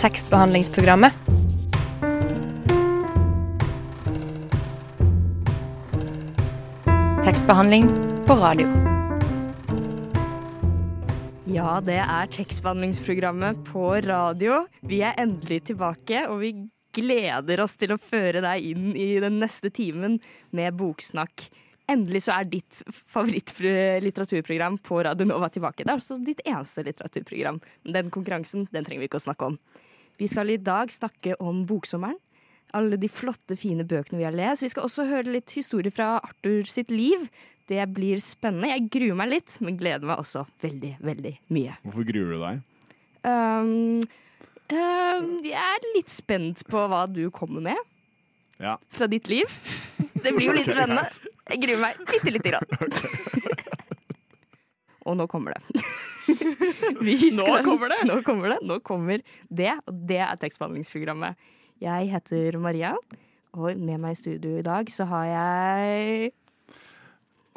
tekstbehandlingsprogrammet. Tekstbehandling på radio. Ja, det er tekstbehandlingsprogrammet på radio. Vi er endelig tilbake, og vi gleder oss til å føre deg inn i den neste timen med Boksnakk. Endelig så er ditt favorittlitteraturprogram på Radio Nova tilbake. Det er også ditt eneste litteraturprogram. Den konkurransen den trenger vi ikke å snakke om. Vi skal i dag snakke om boksommeren. Alle de flotte, fine bøkene vi har lest. Vi skal også høre litt historie fra Arthur sitt liv. Det blir spennende. Jeg gruer meg litt, men gleder meg også veldig, veldig mye. Hvorfor gruer du deg? Um, um, jeg er litt spent på hva du kommer med Ja. fra ditt liv. Det blir jo litt spennende. Jeg gruer meg bitte lite grann. Og nå kommer det. Vi Nå kommer det? Nå kommer det. Nå kommer det, og det er tekstbehandlingsprogrammet. Jeg heter Maria, og med meg i studio i dag så har jeg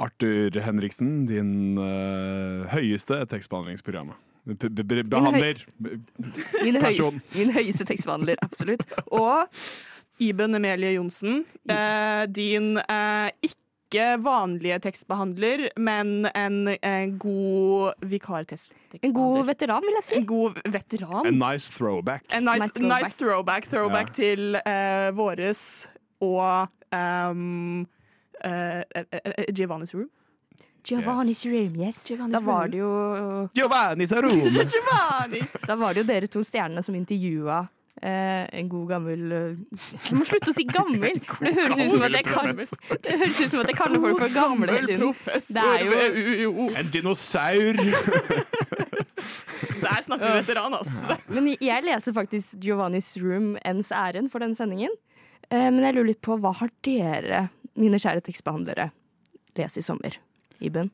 Arthur Henriksen, din uh, høyeste tekstbehandlingsprogrammet. Be be be behandler. min Person. høyeste, min høyeste tekstbehandler, absolutt. Og Iben Emelie Johnsen. Eh, din eh, ikke vanlige tekstbehandler, men en, en god vikartekstbehandler. en god veteran, vil jeg si. En god veteran. A nice throwback. En nice, Nice throwback. nice throwback. Throwback Ja. til uh, våres og um, eh, Giovanni's Room. Giovanni's Yes. Room, yes. Giovanni's Da var det jo Giovanni's Room! Giovanni! Da var det jo dere to stjernene som intervjua en god gammel eh, Jeg må slutte å si gammel! For det høres ut som at jeg kan Det høres ut som at jeg kaller folk for gamle hele tiden. professor Det er jo- ved UiO. En dinosaur! Der snakker vi veteran, ass. Men jeg leser faktisk Giovanni's Room ens ærend for denne sendingen. Eh, men jeg lurer litt på hva har dere, mine kjære tekstbehandlere, lest i sommer? Iben?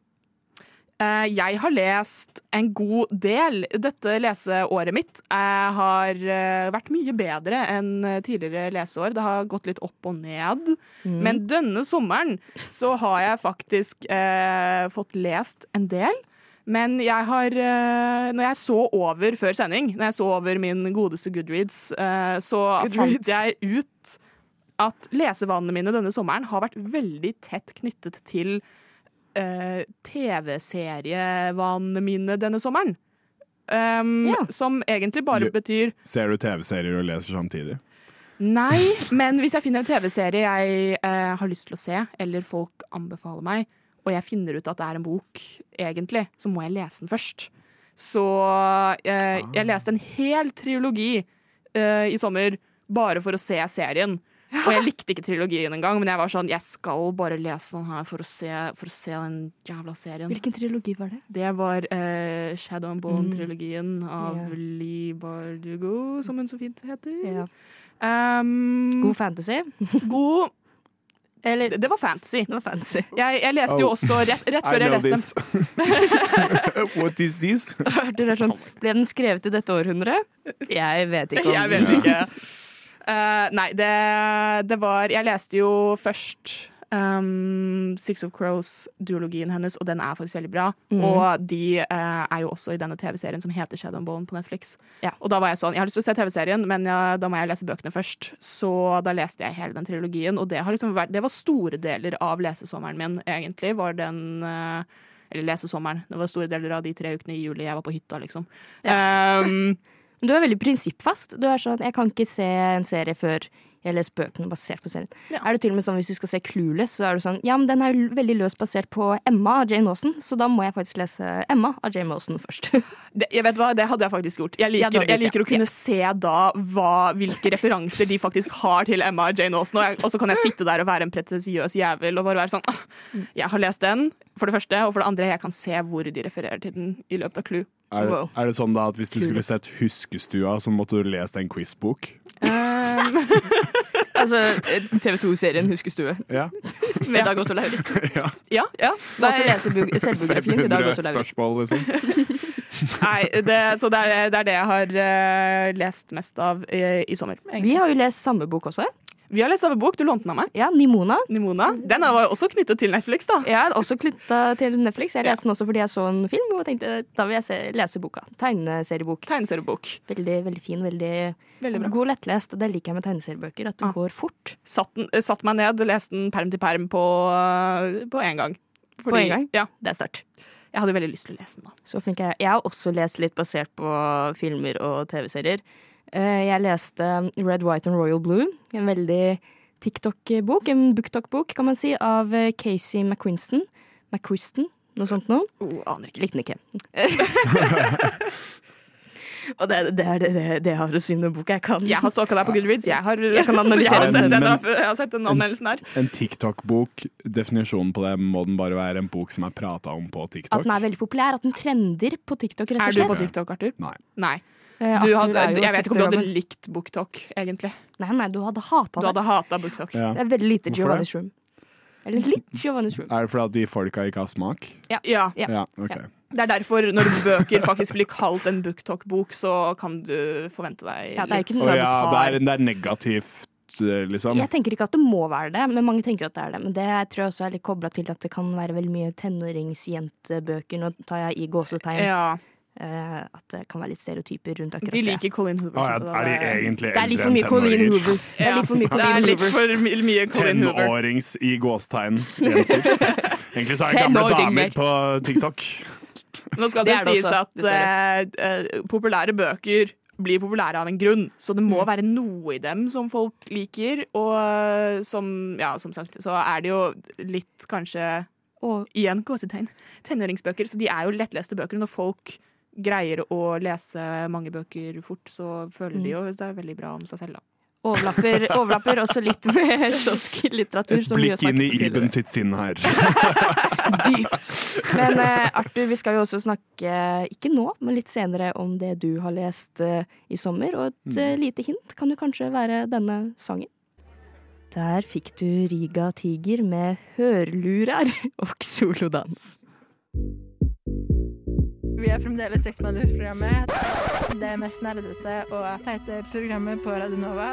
Eh, Jeg har lest en god del. Dette leseåret mitt Jeg har eh, vært mye bedre enn tidligere leseår. Det har gått litt opp og ned. Mm. Men denne sommeren så har jeg faktisk eh, fått lest en del. Men jeg har eh, Når jeg så over før sending, når jeg så over min godeste Goodreads, eh, så Goodreads. fant jeg ut at lesevanene mine denne sommeren har vært veldig tett knyttet til eh, TV-serievanene mine denne sommeren. Um, Ja. Som egentlig bare du, betyr Ser du TV-serier og leser samtidig? Nei, men hvis jeg finner en TV-serie jeg eh, har lyst til å se, eller folk anbefaler meg, og jeg finner ut at det er en bok, egentlig, så må jeg lese den først. Så eh, jeg leste en hel triologi eh, i sommer bare for å se serien. Og jeg likte ikke trilogien engang, men jeg var sånn, jeg skal bare lese den her for å se, for å se den jævla serien. Hvilken trilogi var det? Det var uh, Shadow and Bone-trilogien av yeah. Lee Bardugo, som hun så fint heter. Yeah. Um, God fantasy? god Eller det, det var fantasy. det var fantasy. Jeg, jeg leste jo Oh. også rett, rett før jeg leste this. What is this? Hørte dere sånn Ble den skrevet i dette århundret? Jeg vet ikke. om- Jeg vet ikke. Eh, nei, det, det var Jeg leste jo først um, Six of Crows-duologien hennes, og den er faktisk veldig bra. Mm. Og de uh, er jo også i denne TV-serien som heter Shadow Bone på Netflix. Ja. Og da var jeg sånn Jeg har lyst til å se TV-serien, men jeg, da må jeg lese bøkene først. Så da leste jeg hele den trilogien, og det, har liksom vært, det var store deler av lesesommeren min, egentlig. Var den uh, Eller lesesommeren. Det var store deler av de tre ukene i juli jeg var på hytta, liksom. Um, Men Du er veldig prinsippfast. Du er sånn, Jeg kan ikke se en serie før jeg leser bøkene basert på serien. Ja. Er det til og med sånn Hvis du skal se Clueless, så er du sånn Ja, men den er jo veldig løst basert på Emma av Jane Austen, så da må jeg faktisk lese Emma av Jane Austen først. Det, jeg vet hva, det hadde jeg faktisk gjort. Jeg Ja, liker, hadde jeg liker å kunne ja. se da hva, hvilke referanser de faktisk har til Emma og Jane Austen. Og, og så kan jeg sitte der og være en pretensiøs jævel og bare være sånn «Ah, Jeg har lest den, for det første, og for det andre, jeg kan se hvor de refererer til den i løpet av Clue. Er, Wow. er det sånn da at hvis du skulle sett Huskestua, så måtte du lest en quizbok? Um, altså TV 2-serien Huskestue Ja. med Dag Otto Lauritz. ja. ja, ja. Er Nei, lese selvbiografien til Dag Otto Lauritz. spørsmål, liksom. nei det, så det er, det er det jeg har eh, lest mest av i, i sommer. Vi har jo lest samme bok også. Vi har lest samme bok. Du lånte den av meg. Ja, Nimona. Nimona. Den var jo også knyttet til Netflix, da. Er også knytta til Netflix. Jeg leste den også fordi jeg så en film og tenkte da vil jeg se, lese boka. Tegneseriebok. Tegneseriebok. Veldig, veldig fin. Veldig, Veldig bra. god lettlest. Og det liker jeg med tegneseriebøker, at det Ah. går fort. Satt, den, eh, satt meg ned, leste den perm til perm på, eh, på en gang. På en gang? Ja. Det er sterkt. Jeg hadde veldig lyst til å lese den, da. Så flink er jeg. Jeg har også lest litt basert på filmer og TV-serier. Eh, Jeg leste Red, White and Royal Blue, en veldig TikTok-bok, en booktok-bok, kan man si, av eh, Casey McQuiston. McQuiston, noe sånt noe. Oh, aner ikke. Likte den ikke. og det, det er det, det, det jeg har å si om den boka. Jeg kan Jeg har stalka deg på Goodreads. Jeg har, Jeg kan analysere ja, men, Men- jeg har sett den anmeldelsen der. En TikTok-bok, definisjonen på det, må den bare være en bok som er prata om på TikTok? At den er veldig populær, at den trender på TikTok, rett Er du på TikTok, Arthur? Nei. Nei. Eh, Du hadde, jo jeg vet ikke om du hadde likt BookTok, egentlig. Nei, nei, du hadde hata Du hadde hata BookTok. Ja. Det er veldig lite det? Giovanni's Room. Eller litt Giovanni's Room. Er det fordi at de folka ikke har smak? Ja. Ja. Ja, okay. Det er derfor når bøker faktisk blir kalt en BookTok-bok, så kan du forvente deg Ja, det er ikke Å ja, det er, det er negativt, eh, liksom? Jeg tenker ikke at det må være det, men mange tenker at det er det. Men det tror jeg også er litt kobla til at det kan være veldig mye tenåringsjentebøker. Nå tar jeg i gåsetegn. Ja, at det kan være litt stereotyper rundt akkurat det. De det. liker Colin Hoover. Ah, ja, er de egentlig Det er litt eldre for enn mye tenåringer? Hoover. Det er litt for mye Hoover. Colin Hoover. Tenårings i gåstegn. Egentlig så er det gamle damer på TikTok. Nå skal Det det, sies også, at eh, eh, populære bøker blir populære av en grunn, så det må Mm. være noe i dem som folk liker. Og eh, som, ja, som sagt, så er det jo litt kanskje Og igjen gåsetegn tenåringsbøker. Så de er jo lettleste bøker. Når folk greier å lese mange bøker fort, så føler de Mm. jo det er veldig bra om seg selv, da. overlapper, overlapper også litt med kiosklitteratur. Et blikk inn i Iben sitt sinn her. Dypt. Men eh, Arthur, vi skal jo også snakke, ikke nå, men litt senere om det du har lest eh, i sommer. Og et mm. lite hint kan jo kanskje være denne sangen. Der fikk du Riga Tiger med hørlurer og solodans. Vi er fremdeles Seksmannersprogrammet. Det mest nerdete og teite programmet på Radio Nova.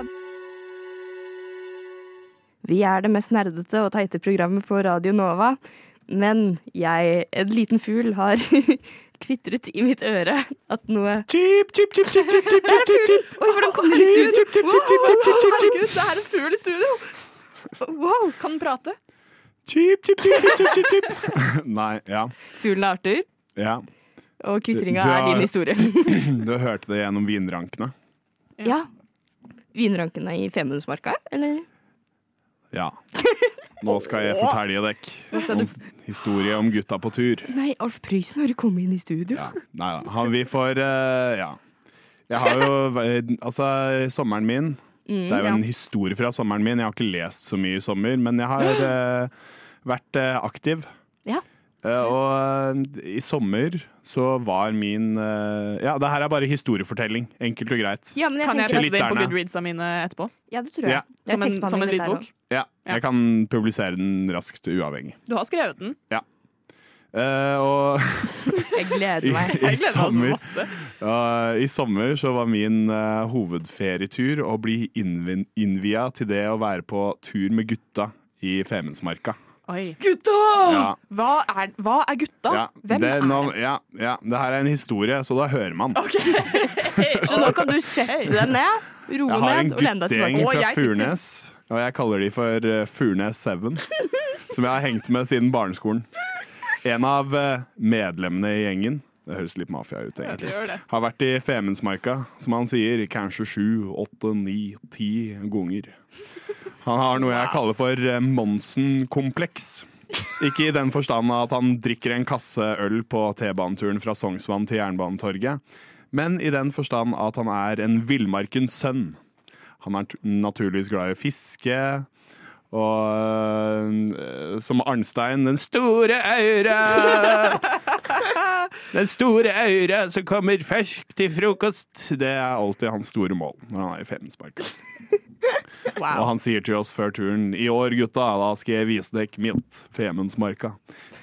Vi er det mest nerdete og teite programmet på Radio Nova. Men jeg, en liten fugl, har kvitret i mitt øre at noe Chip, chip, chip, chip, chip, chip, chip, chip, chip. Oi, hvordan kom den i studio? Herregud, det er en fugl i studio! Wow! Kan den prate? Chip, chip, chip, chip, chip, chip, chip. Nei, ja. Fuglen er Arthur, ja. Og kvitringa er din historie. Du hørte det gjennom vinrankene? Ja. Vinrankene i Femundsmarka, eller? Ja. Nå skal jeg fortelle dere en historie om gutta på tur. Nei, Alf Prøysen har kommet inn i studio. Ja. Nei da. Han- Vi får uh, Ja. Jeg har jo Altså, sommeren min Mm, Det er jo en historie fra sommeren min. Jeg har ikke lest så mye i sommer, men jeg har uh, vært uh, aktiv. Ja. Eh, og eh, i sommer så var min eh, Ja, det her er bare historiefortelling. Enkelt og greit. Ja, men jeg Kan jeg tenker det inn på. Goodreadsa mine etterpå? Ja, det tror jeg. Ja. Det Som en, som en lydbok? Ja, jeg kan publisere den raskt uavhengig. Du har skrevet den. Eh, og Jeg gleder meg. i, Jeg gleder meg så sommer, masse. ja, I sommer så var min uh, hovedferietur å bli innvia til det å være på tur med gutta i Femundsmarka. Oi. Gutta! Ja. Hva, er, hva er gutta? Ja, Hvem det, er nå, ja, ja, det her er en historie, så da hører man. Så nå kan du sette deg ned, roe en ned og lene deg tilbake. Jeg har fra guttegjeng fra Furnes, og jeg kaller de for eh, Furnes Seven. Som jeg har hengt med siden barneskolen. En av eh, medlemmene i gjengen Det høres litt mafia ut, Ja, det egentlig. det. Har vært i Femundsmarka, som han sier, kanskje sju, åtte, ni, ti ganger. Han har noe jeg kaller for eh, Monsen-kompleks. Ikke i den forstand at han drikker en kasse øl på T-baneturen fra Sognsvann til Jernbanetorget, men i den forstand at han er en villmarkens sønn. Han er naturligvis glad i å fiske, og øh, som Arnstein Den store øyre! Den store øyre som kommer fersk til frokost. Det er alltid hans store mål når han er i Femundsmarka. Og han sier til oss før turen I år, gutta, da skal jeg vise dere mitt Femundsmarka.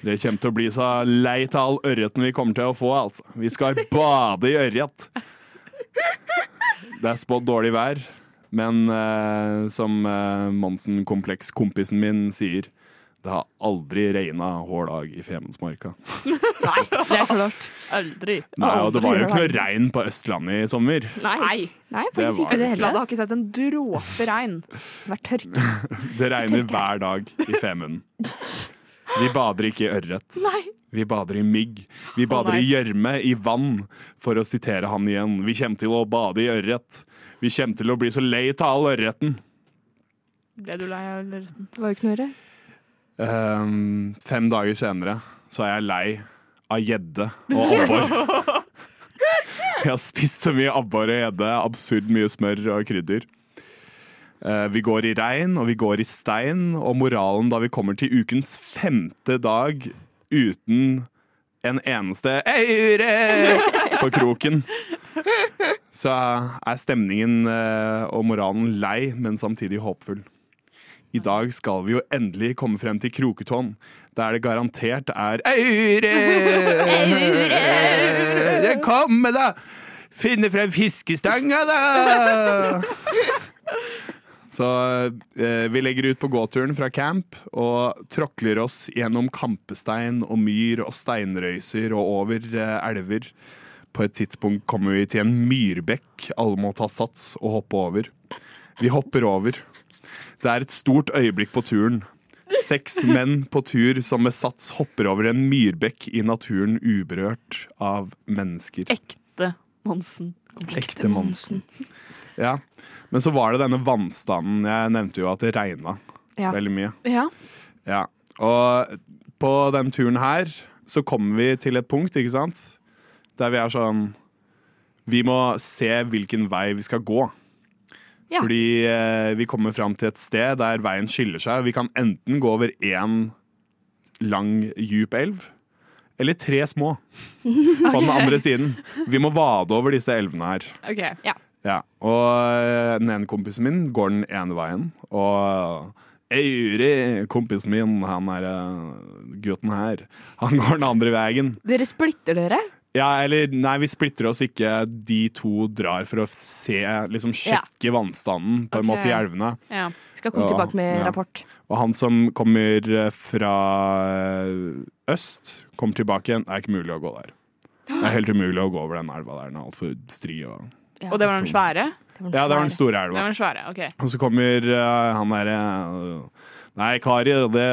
Dere kommer til å bli så lei av all ørreten vi kommer til å få, altså. Vi skal bade i ørret. Det er spådd dårlig vær, Men eh, som eh, Monsen-kompleks-kompisen min sier, det har aldri regna hver dag i Femundsmarka. Nei, det er klart. Aldri. Nei, og det var jo ikke noe regn på Østlandet i sommer. Nei, Nei. Det faktisk var- ikke Østlandet har ikke sett en dråpe regn. Vært tørke. Det regner hver dag i Femunden. Vi bader ikke i ørret. Nei. Vi bader i mygg. Vi bader oh, i gjørme, i vann, for å sitere han igjen. Vi kommer til å bade i ørret. Vi kommer til å bli så lei av all ørreten. Ble du lei av ørreten? Det var jo ikke noe å Ehm, fem dager senere så er jeg lei av gjedde og abbor. Jeg har spist så mye abbor og gjedde, absurd mye smør og krydder. Uh, vi går i regn og vi går i stein, og moralen da vi kommer til ukens femte dag uten en eneste eure på kroken, så er stemningen uh, og moralen lei, men samtidig håpfull. I dag skal vi jo endelig komme frem til Kroketån, der det garantert er Eure! Det kommer, da! Finne frem fiskestanga, da! Så eh, vi legger ut på gåturen fra camp og tråkler oss gjennom kampestein og myr og steinrøyser og over eh, elver. På et tidspunkt kommer vi til en myrbekk alle må ta sats og hoppe over. Vi hopper over. Det er et stort øyeblikk på turen. Seks menn på tur som med sats hopper over en myrbekk i naturen uberørt av mennesker. Ekte Monsen. Ekte Monsen. Ja. Men så var det denne vannstanden. Jeg nevnte jo at det regna Ja. veldig mye. Ja. Ja. Og på den turen her så kommer vi til et punkt, ikke sant, der vi er sånn Vi må se hvilken vei vi skal gå. Ja. Fordi eh, vi kommer fram til et sted der veien skiller seg. Vi kan enten gå over én lang, djup elv, eller tre små på den andre siden. Vi må vade over disse elvene her. OK. Ja, og eh, den ene kompisen min går den ene veien, og Euri, kompisen min, han er eh, gutten her, han går den andre veien. Dere splitter dere? Ja, eller nei, vi splitter oss ikke. De to drar for å se, liksom sjekke vannstanden på en måte i elvene. Ja. Skal komme og, tilbake med ja. rapport. Og han som kommer eh, fra eh, øst, kommer tilbake igjen. Det er ikke mulig å gå der. Det er helt umulig å gå over den elva der. Den er altfor stri. Og... Og det var den svære? Ja, det var den store elva. den svære, okay. Og så kommer uh, han derre Nei, karer, det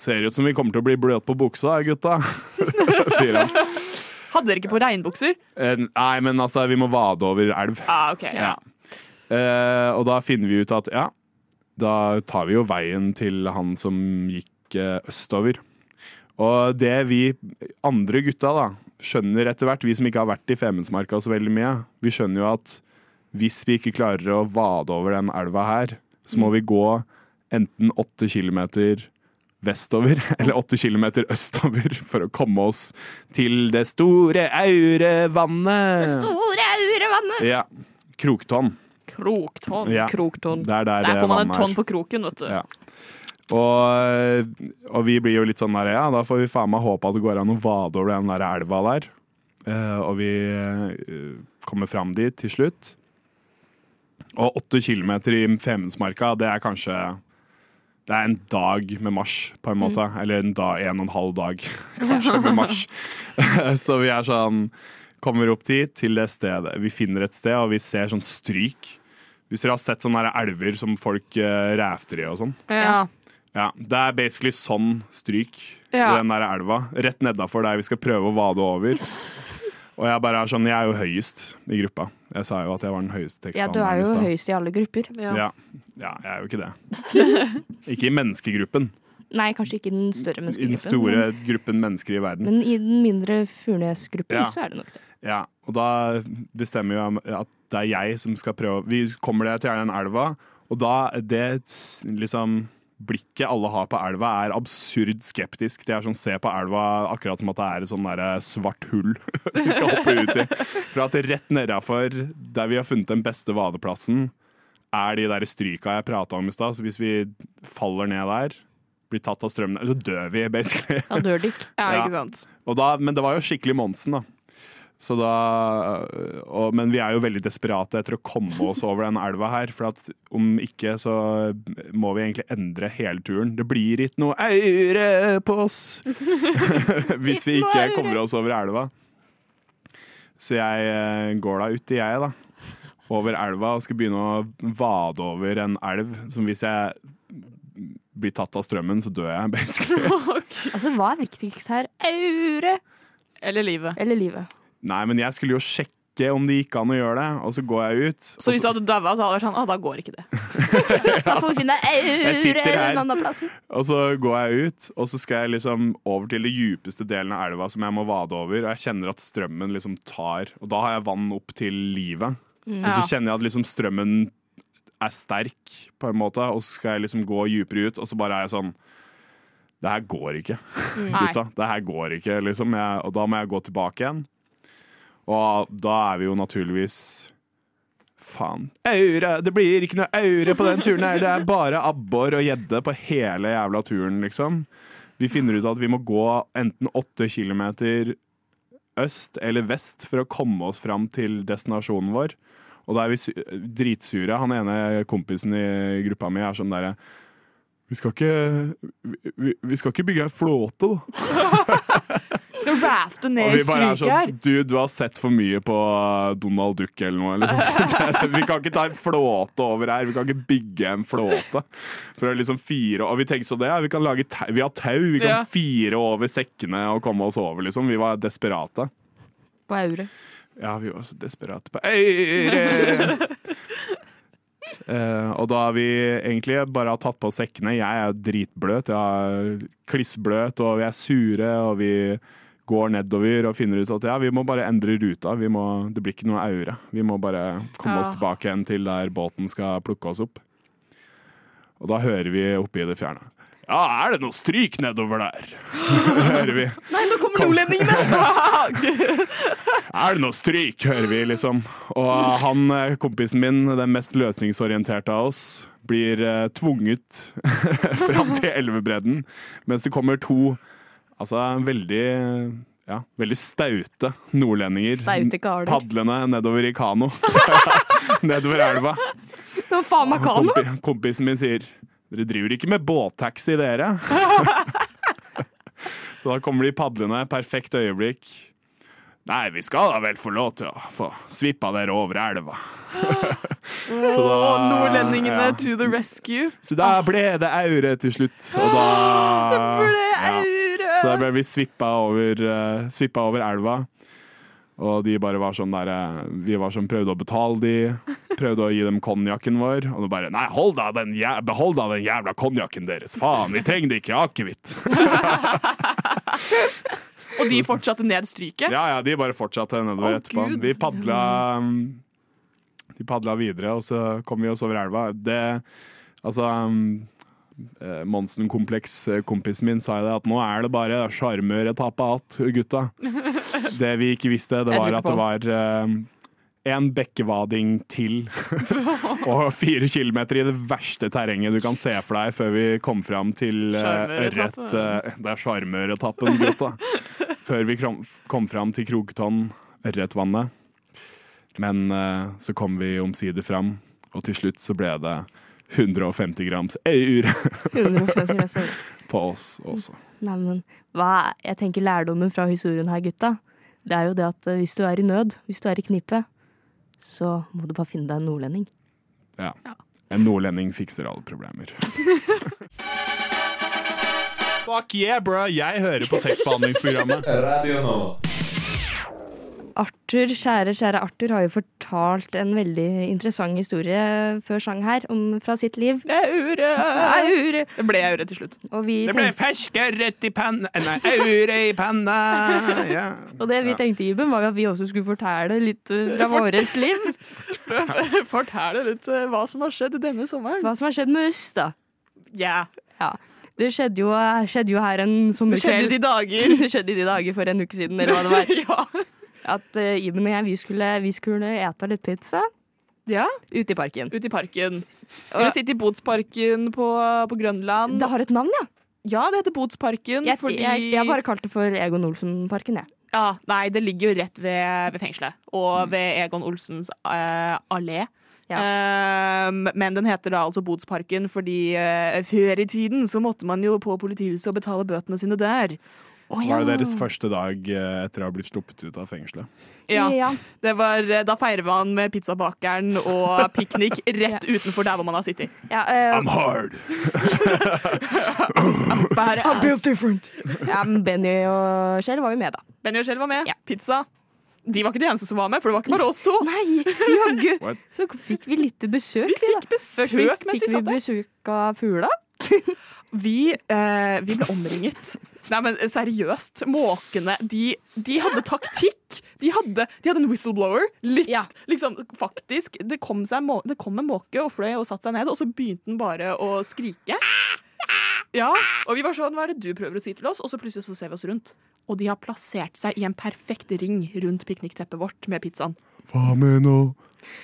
ser ut som vi kommer til å bli bløt på buksa, gutta. Sier han. Hadde dere ikke på regnbukser? Eh, nei, men altså, vi må vade over elv. Ah, ok. Ja. Eh, og da finner vi ut at ja, da tar vi jo veien til han som gikk eh, østover. Og det vi andre gutta da skjønner etter hvert, vi som ikke har vært i Femundsmarka så veldig mye, vi skjønner jo at hvis vi ikke klarer å vade over den elva her, så må vi gå enten åtte kilometer vestover eller åtte kilometer østover for å komme oss til det store Aurevannet. Store Aurevannet! Ja. Kroktonn. Kroktonn. Ja. Kroktonn. Det er der, Der får man en tonn på kroken, vet du. Ja. Og, og vi blir jo litt sånn der, ja, da får vi faen meg håpe at det går an å vade over den der elva der. Uh, og vi uh, kommer fram dit til slutt. Og åtte kilometer i Femundsmarka, det er kanskje Det er en dag med marsj, på en måte. Eller en, dag, en og en halv dag, kanskje, med marsj. Så vi er sånn Kommer opp dit, til det stedet. Vi finner et sted, og vi ser sånn stryk. Hvis dere har sett sånne elver som folk uh, ræfter i og sånn. Ja. Ja, Det er basically sånn stryk Ja. i den der elva. Rett nedafor der vi skal prøve å vade over. Og jeg bare er sånn, jeg er jo høyest i gruppa. Jeg sa jo at jeg var den høyeste Ja, du er jo høyest i alle grupper. Ja. Ja. ja, jeg er jo ikke det. ikke i menneskegruppen. Nei, kanskje ikke i den større menneskegruppen. I den store store gruppen mennesker i verden. Men, men i den mindre Furnes-gruppen Ja. så er det nok det. Ja, Og da bestemmer jeg at det er jeg som skal prøve Vi kommer det til den elva, og da det liksom Blikket alle har på elva, er absurd skeptisk. De er sånn, ser på elva akkurat som at det er et sånn svart hull vi skal hoppe ut i. For at rett nedafor, der vi har funnet den beste vadeplassen, er de der stryka jeg prata om i stad. Så hvis vi faller ned der, blir tatt av strømmen, så dør vi, basically. Da dør de ja, Ja. ikke sant. Og da, men det var jo skikkelig Monsen, da. Så da, og, men vi er jo veldig desperate etter å komme oss over den elva her. For at om ikke så må vi egentlig endre hele turen. Det blir ikke noe eure på oss hvis vi ikke kommer oss over elva. Så jeg eh, går da uti, jeg, da. Over elva og skal begynne å vade over en elv som hvis jeg blir tatt av strømmen, så dør jeg, basically. Altså, hva er viktigst her? Aure Eller livet. eller livet? Nei, men jeg skulle jo sjekke om det gikk an å gjøre det, og så går jeg ut. Så hvis du hadde daua, så hadde det vært sånn Å, da går ikke det. Da får vi finne aure en annen plass. Og så går jeg ut, og så skal jeg liksom over til det djupeste delen av elva som jeg må vade over, og jeg kjenner at strømmen liksom tar Og da har jeg vann opp til livet. Og så kjenner jeg at liksom strømmen er sterk, på en måte, og så skal jeg liksom gå dypere ut, og så bare er jeg sånn Det her går ikke, Nei. gutta. Det her går ikke, liksom. Jeg, og da må jeg gå tilbake igjen. Og da er vi jo naturligvis Faen. Aure! Det blir ikke noe aure på den turen her. Det er bare abbor og gjedde på hele jævla turen, liksom. Vi finner ut at vi må gå enten åtte kilometer øst eller vest for å komme oss fram til destinasjonen vår. Og da er vi dritsure. Han ene kompisen i gruppa mi er sånn derre vi vi, vi skal ikke bygge en flåte, da. Skal rafte ned i stryket her. sånn Du, du har sett for mye på uh, Donald Duck eller noe. Eller vi kan ikke ta en flåte over her. Vi kan ikke bygge en flåte. For å liksom fire Og vi tenkte så det, ja, vi kan lage tau. Vi har tau. Vi kan Ja. fire over sekkene og komme oss over, liksom. Vi var desperate. På aure. Ja, vi var så desperate på Øyre! Uh, og da har vi egentlig bare har tatt på oss sekkene. Jeg er jo dritbløt, jeg er klissbløt, og vi er sure, og vi går nedover og finner ut at ja, vi må bare endre ruta. Vi må, det blir ikke noe aure. Vi må bare komme oss tilbake igjen til der båten skal plukke oss opp. Og da hører vi oppe i det fjerne. Ja, er det noe stryk nedover der? hører vi. Nei, nå kommer nordlendingene! Er det noe stryk, hører vi liksom. Og han, eh, kompisen min, den mest løsningsorienterte av oss, blir eh, tvunget fram til elvebredden, mens det kommer to altså veldig ja, veldig staute nordlendinger Staute padlende nedover i kano. nedover elva. Hva faen meg kano? Kompi, kompisen min sier Dere driver ikke med båttaxi, dere? Så da kommer de padlende, perfekt øyeblikk. Nei, vi skal da vel få lov til å få svippa dere over elva. Så da- nordlendingene ja. to the rescue. Så da ble det aure til slutt, og da Det ble ja. Så da ble vi svippa over, uh, svippa over elva. Og de bare var sånn der eh, Vi var sånn, prøvde å betale de, prøvde å gi dem konjakken vår. Og de bare Nei, hold da den, jæ- behold da den jævla konjakken deres! Faen, vi trenger ikke akevitt! Og de fortsatte ned stryket. Ja, ja, de bare fortsatte nedover oh, etterpå. Gud. Vi padla De padla videre, og så kom vi oss over elva. Det Altså um, Monsen-kompleks-kompisen min sa det at nå er det bare sjarmøretappe igjen, gutta. Det vi ikke visste, det var at det var um, en bekkevading til og fire kilometer i det verste terrenget du kan se for deg før vi kom fram til ørret. det er sjarmøretappen, gutta. Før vi kom, fram til Krogtonn, ørretvannet. Men så kom vi omsider fram, og til slutt så ble det 150 grams eur 150 grader. på oss også. Nei, men hva jeg tenker lærdommen fra historien her, gutta. Det er jo det at eh, hvis du er i nød, hvis du er i knipe, så må du bare finne deg en nordlending. Ja. En nordlending fikser alle problemer. Fuck yeah, bro! Jeg hører på tekstbehandlingsprogrammet. Radio Nova. Arthur, kjære, kjære Arthur har jo fortalt en veldig interessant historie før sang her, om, fra sitt liv. Det er ure! Det ble aure til slutt. Og, vi Det ble tenkte, rødt i panna Nei, aure i panna. Ja. og det vi tenkte, Iben, var at vi også skulle fortelle litt eh, fra våres liv. fortelle litt eh, hva som har skjedd denne sommeren. Hva som har skjedd med oss, da. Ja, Det skjedde jo, skjedde jo her en Det skjedde i de dager. Det skjedde i de dager for en uke siden, eller hva det var. ja. At uh, Iben og jeg, vi skulle, vi skulle ete litt pizza ja, ute i parken. ute i parken. Skulle sitte i Botsparken på, på Grønland. Det har et navn, ja. Ja, det heter Botsparken Jeg, fordi jeg, jeg bare kalt det for Egon Olsen-parken, jeg. Ja, nei, det ligger jo rett ved, ved fengselet. Og ved Egon Olsens uh, allé. Um, men den heter da altså Bodsparken fordi uh, før i tiden så måtte man jo på politihuset og betale bøtene sine der. Var det deres første dag eh, etter å ha blitt sluppet ut av fengselet? Ja, Ja. det var, eh, Da feirer man med pizzabakeren og piknik rett utenfor der hvor man har sittet. Ja, uh, I'm hard! ja, men Benny og Kjell var jo med, da. Benny og Kjell var med. Ja. Pizza. De var ikke de eneste som var med, for det var ikke bare oss to. Nei, jaggu! Så fikk vi litt besøk, Vi vi, fikk besøk da. vi- mens vi fikk satt der. besøk av fugla. Vi, eh, vi ble omringet. Nei, men seriøst. Måkene, de, de hadde taktikk. De hadde, de hadde en whistleblower. Litt, Ja. liksom, faktisk. Det kom, seg, det kom en måke og fløy og satte seg ned, og så begynte den bare å skrike. Ja, og vi var sånn, hva er det du prøver å si til oss? Og så plutselig så ser vi oss rundt. Og de har plassert seg i en perfekt ring rundt piknikteppet vårt med pizzaen. Hva med nå?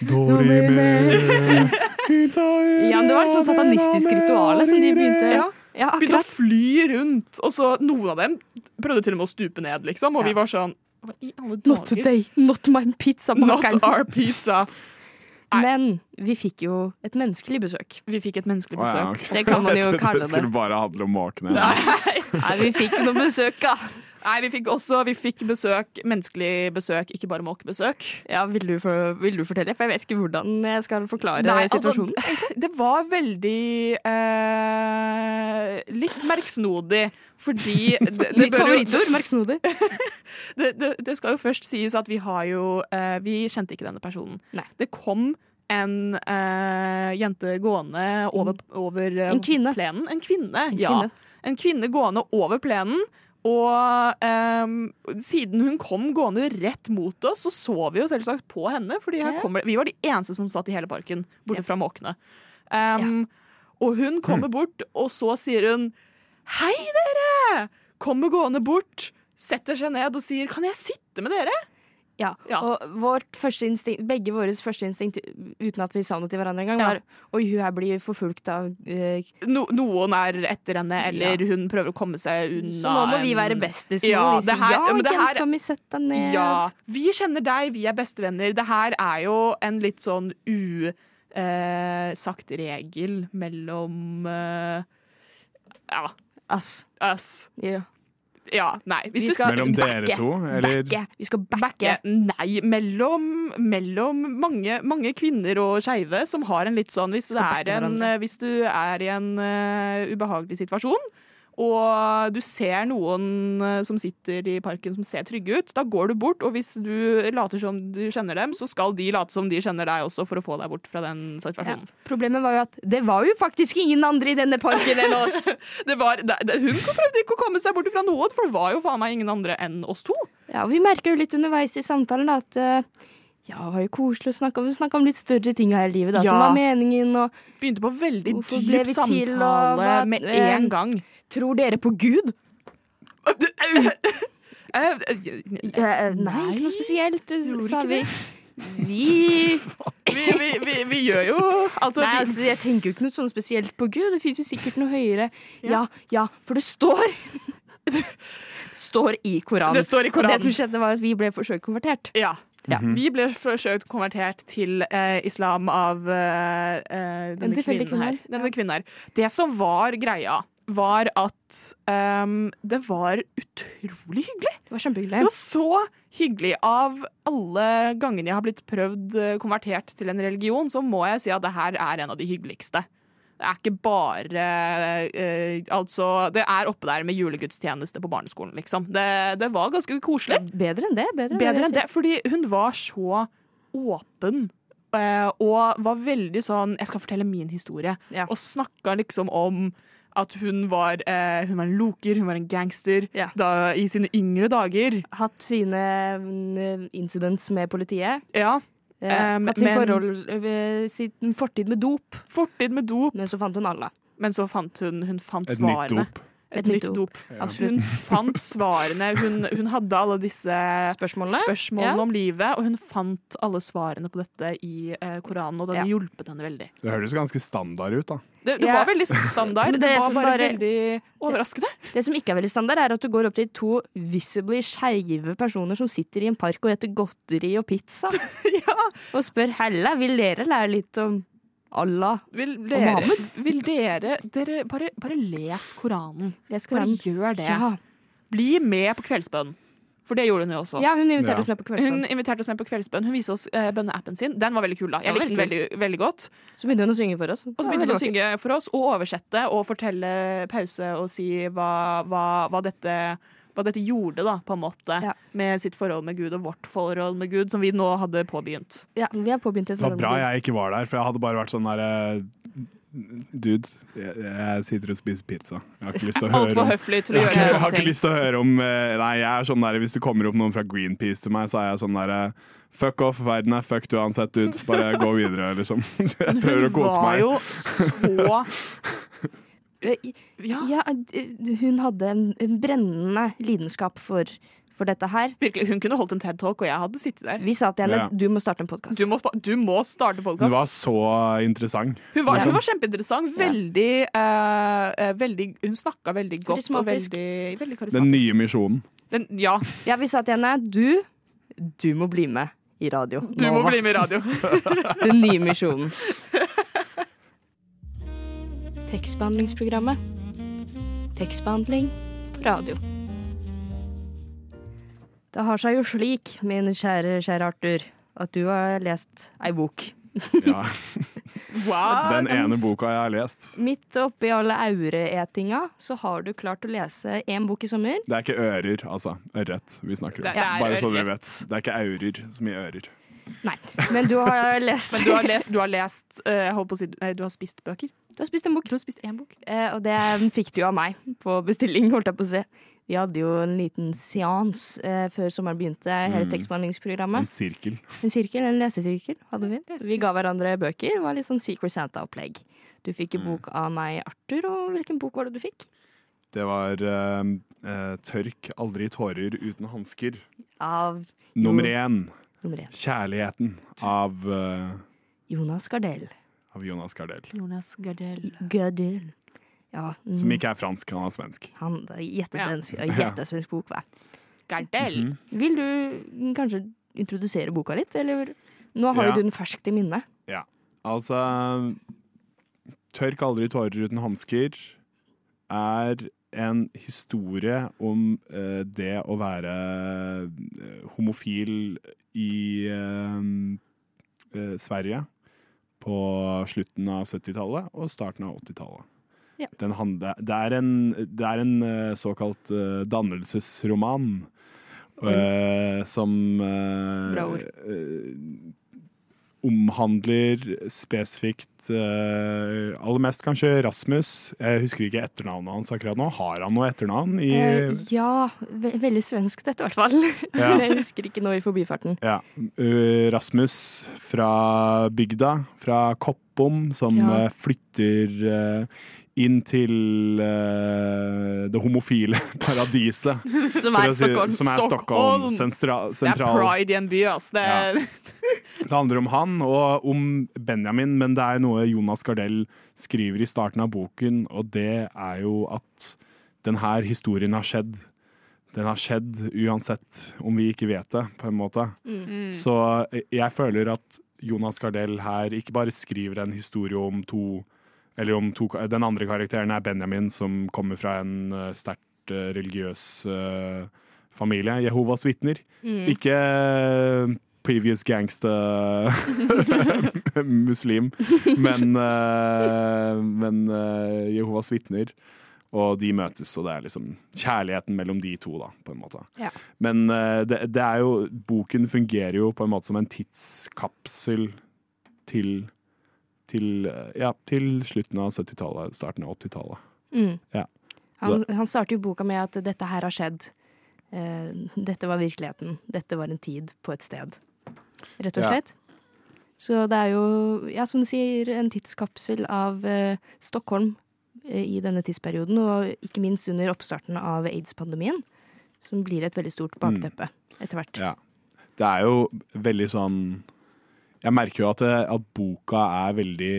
dårlig med Ja, men det var et sånt satanistisk rituale som de begynte Ja, Ja, Begynte å fly rundt, og så noen av dem prøvde til og med å stupe ned, liksom. Og vi var sånn i alle Not today, not my pizza Not our pizza. Nei. Men vi fikk jo et menneskelig besøk. Vi fikk et menneskelig Å, ja, besøk. Det kan man jo kalle Det skulle bare handle om måkene. Nei. Nei, vi fikk noe besøk, da. Nei, vi fikk også vi fikk besøk, menneskelig besøk, ikke bare måkebesøk. Ja, vil du, for, vil du fortelle? For jeg vet ikke hvordan jeg skal forklare Nei, altså, situasjonen. Det var veldig eh, Litt merksnodig, fordi det, Mitt favorittord, merksnodig. det, det, det skal jo først sies at vi har jo eh, Vi kjente ikke denne personen. Nei. Det kom en eh, jente gående over, over eh, En plenen. En kvinne, En ja. En kvinne gående over plenen. Og ehm, siden hun kom gående rett mot oss, så så vi jo selvsagt på henne. Fordi her kommer, vi var de eneste som satt i hele parken, borte Ja. fra måkene. Ehm, Og hun kommer bort, og så sier hun Hei, dere! Kommer gående bort, setter seg ned og sier Kan jeg sitte med dere? Ja. Ja. Og instinkt, begge våre første instinkt, uten at vi sa noe til hverandre engang, Ja. var Oi, hun her blir forfulgt av eh, No, noen er etter henne, eller hun prøver å komme seg unna. Så nå må vi være bestis. Ja. Vi sier, her- ja, men det her- mi, sett deg ned. Ja. Vi kjenner deg, vi er bestevenner. Det her er jo en litt sånn usagt regel mellom eh, ja, Us. Us. Ja. Ja, nei. Hvis Vi skal- Mellom dere backe. to, eller? Backe. Vi skal backe. Backe. Nei, mellom, mellom mange, mange kvinner og skeive som har en litt sånn Hvis, det er en, hvis du er i en uh, ubehagelig situasjon, og du ser noen eh, som sitter i parken som ser trygge ut, da går du bort, og hvis du later som du kjenner dem, så skal de late som de kjenner deg også, for å få deg bort fra den Ja. situasjonen. Problemet var jo at det var jo faktisk ingen andre i denne parken enn oss. Det var, det, det, hun prøvde ikke å komme seg bort fra noen, for det var jo faen meg ingen andre enn oss to. Ja, og Vi merka jo litt underveis i samtalen at eh, ja, det var jo koselig å snakke om, snakke om litt større ting her i livet. da, Ja. Som var meningen, og Begynte på veldig dyp samtale til, og hva- med eh, en gang. tror dere på Gud? Eh, eh, Eh, nei, ikke noe spesielt, eh, sa vi. Vi vi, vi, vi, vi gjør jo altså, Nei, altså, jeg tenker jo ikke noe sånn spesielt på Gud. Det fins jo sikkert noe høyere. Ja. Ja, ja, for det står Står i Koranen. Det står i Og det som skjedde, var at vi ble forsøkt konvertert. Ja. Ja. Vi ble forsøkt konvertert til eh, islam av eh, eh, denne kvinnen her. Denne kvinnen her. Det som var greia, var at um, det var utrolig hyggelig. Det var kjempehyggelig. Det var så hyggelig. Av alle gangene jeg har blitt prøvd eh, konvertert til en religion, så må jeg si at det her er en av de hyggeligste. Det er ikke bare eh, Altså, det er oppe der med julegudstjeneste på barneskolen, liksom. Det, det var ganske koselig. Bedre enn det. Bedre, Bedre enn det, fordi hun var så åpen. eh, og var veldig sånn Jeg skal fortelle min historie. Ja. Og snakka liksom om at hun var, eh, hun var en loker, hun var en gangster Ja. da, i sine yngre dager. Hatt sine mm, incidents med politiet. Ja, Eh, Um, hatt sin men- forhold, eh, sin fortid med dop. Fortid med dop, Men så fant hun Allah. men så fant hun, hun fant Et nytt dop. Et, Et nytt nytt dop. Ja. Hun fant svarene. Hun, hun hadde alle disse Spørsmålene? spørsmålene Ja. om livet, og hun fant alle svarene på dette i eh, Koranen, og det hadde Ja. hjulpet henne veldig. Det høres ganske standard ut, da. Det, det Ja. var veldig standard. Det, det var bare, bare- veldig overraskende. Det som ikke er veldig standard, er at du går opp til to visibly skeive personer som sitter i en park og heter godteri og pizza, og spør hella, vil dere lære litt om Allah? Vil dere, Mohammed? vil dere, dere bare, bare les Koranen. Les Bare gjør det. Ja. Bli med på kveldsbønn. For det gjorde hun jo også. ja, hun inviterte Ja. oss med på Hun kveldsbønn. inviterte oss med på kveldsbønn. Hun viste oss uh, bønneappen sin. Den var veldig kul. da Jeg Den likte den veldig, veldig godt. Så begynte hun å synge for oss. Og så begynte hun å synge for oss og oversette og fortelle pause og si hva, hva, hva, dette, hva dette gjorde, da, på en måte, Ja. med sitt forhold med Gud og vårt forhold med Gud, som vi nå hadde påbegynt. Ja, vi har påbegynt et Det var bra jeg ikke var der, for jeg hadde bare vært sånn derre Dude, jeg, jeg sitter og spiser pizza. Jeg har ikke lyst til å høre om høflig jeg har, ikke, jeg har ikke lyst til å høre om eh, Nei, jeg er sånn der Hvis det kommer opp noen fra Greenpeace til meg, så er jeg sånn derre Fuck off, verden er fucked uansett, dude. Bare gå videre, liksom. Jeg prøver å Hun var jo så Eh, Ja, Ja, eh, hun hadde en en brennende lidenskap for, for dette her. virkelig. Hun kunne holdt en TED-talk, og jeg hadde sittet der. Vi sa til henne Ja. du må starte en podkast. Du du må starte Hun var så interessant. Hun var, Ja. hun var kjempeinteressant. Veldig, eh, eh, veldig Hun snakka veldig godt og veldig, veldig karismatisk. Den nye misjonen. Den, ja, Ja, vi sa til henne du, du må bli med i radio. du må bli med i radio. Den nye misjonen. Tekstbehandlingsprogrammet. Tekstbehandling på radio. Det har seg jo slik, min kjære, kjære Arthur, at du har lest ei bok. Ja, Wow. den ene boka jeg har lest. Midt oppi alle aureetinga så har du klart å lese én bok i sommer. Det er ikke ører, altså. Ørret vi snakker om. Det er Bare så dere vet. Det er ikke aurer så mye ører. Nei, men du har lest Men du har lest, du har lest uh, jeg holdt på å si, du har spist bøker? Du har spist en bok. Du har spist én bok? Eh, og det fikk du av meg på bestilling, holdt jeg på å si. Vi hadde jo en liten seans eh, før sommeren begynte, hele Mm. tekstbehandlingsprogrammet. En sirkel. En sirkel, en lesesirkel hadde vi. Vi ga hverandre bøker. Det var litt sånn Secret Santa-opplegg. Du fikk en Mm. bok av meg, Arthur, og hvilken bok var det du fikk? Det var eh, eh, 'Tørk aldri tårer uten hansker'. Av Nummer én. nummer én. 'Kjærligheten' av, eh, Jonas Gardell. Av Jonas Gardell. Jonas Gardell. Gardell. Ja, mm, Som ikke er fransk, han er svensk. han er Jettesvensk ja. Ja. jettesvensk bok, hva? Gardell. Mhm. Vil du kanskje introdusere boka litt, eller? Nå har Ja. du den ferskt i minne. Ja. Altså 'Tørk aldri tårer uten hansker' er en historie om uh, det å være eh, homofil i uh, uh, Sverige på slutten av 70-tallet og starten av 80-tallet. Ja. Det er en, det er en eh, såkalt uh, dannelsesroman. Uh, som uh, omhandler spesifikt eh, aller mest kanskje Rasmus. Jeg husker ikke etternavnet hans akkurat nå. Har han noe etternavn? I, Eh, ja, ve veldig svensk dette, i hvert fall. Ja. Jeg husker ikke nå i forbifarten. ja, Uh, Rasmus fra bygda, fra Koppom, som Ja. eh, flytter eh, inn til uh, det homofile paradiset. Som er si- Stockholm. Som er Stockholm. Stockholm. sentral. Det er pride i en by, ass. Det er, Det handler om han og om Benjamin, men det er noe Jonas Gardell skriver i starten av boken, og det er jo at denne historien har skjedd. Den har skjedd uansett om vi ikke vet det, på en måte. Mm. Så jeg føler at Jonas Gardell her ikke bare skriver en historie om to Eller om to Den andre karakteren er Benjamin, som kommer fra en eh, sterkt eh, religiøs eh, familie. Jehovas vitner. Mm. Ikke previous gangster muslim, men, men eh, Jehovas vitner. Og de møtes, og det er liksom kjærligheten mellom de to, da, på en måte. Ja. Men det, det er jo Boken fungerer jo på en måte som en tidskapsel til til, ja, til slutten av 70-tallet, starten av 80-tallet. Mm. Ja. Han, han starter jo boka med at dette her har skjedd. Eh, dette var virkeligheten. Dette var en tid på et sted. Rett og Ja. slett. Så det er jo, ja, som du sier, en tidskapsel av eh, Stockholm eh, i denne tidsperioden, og ikke minst under oppstarten av aids-pandemien, som blir et veldig stort bakteppe etter hvert. Ja. Det er jo veldig sånn Jeg merker jo at, at boka er veldig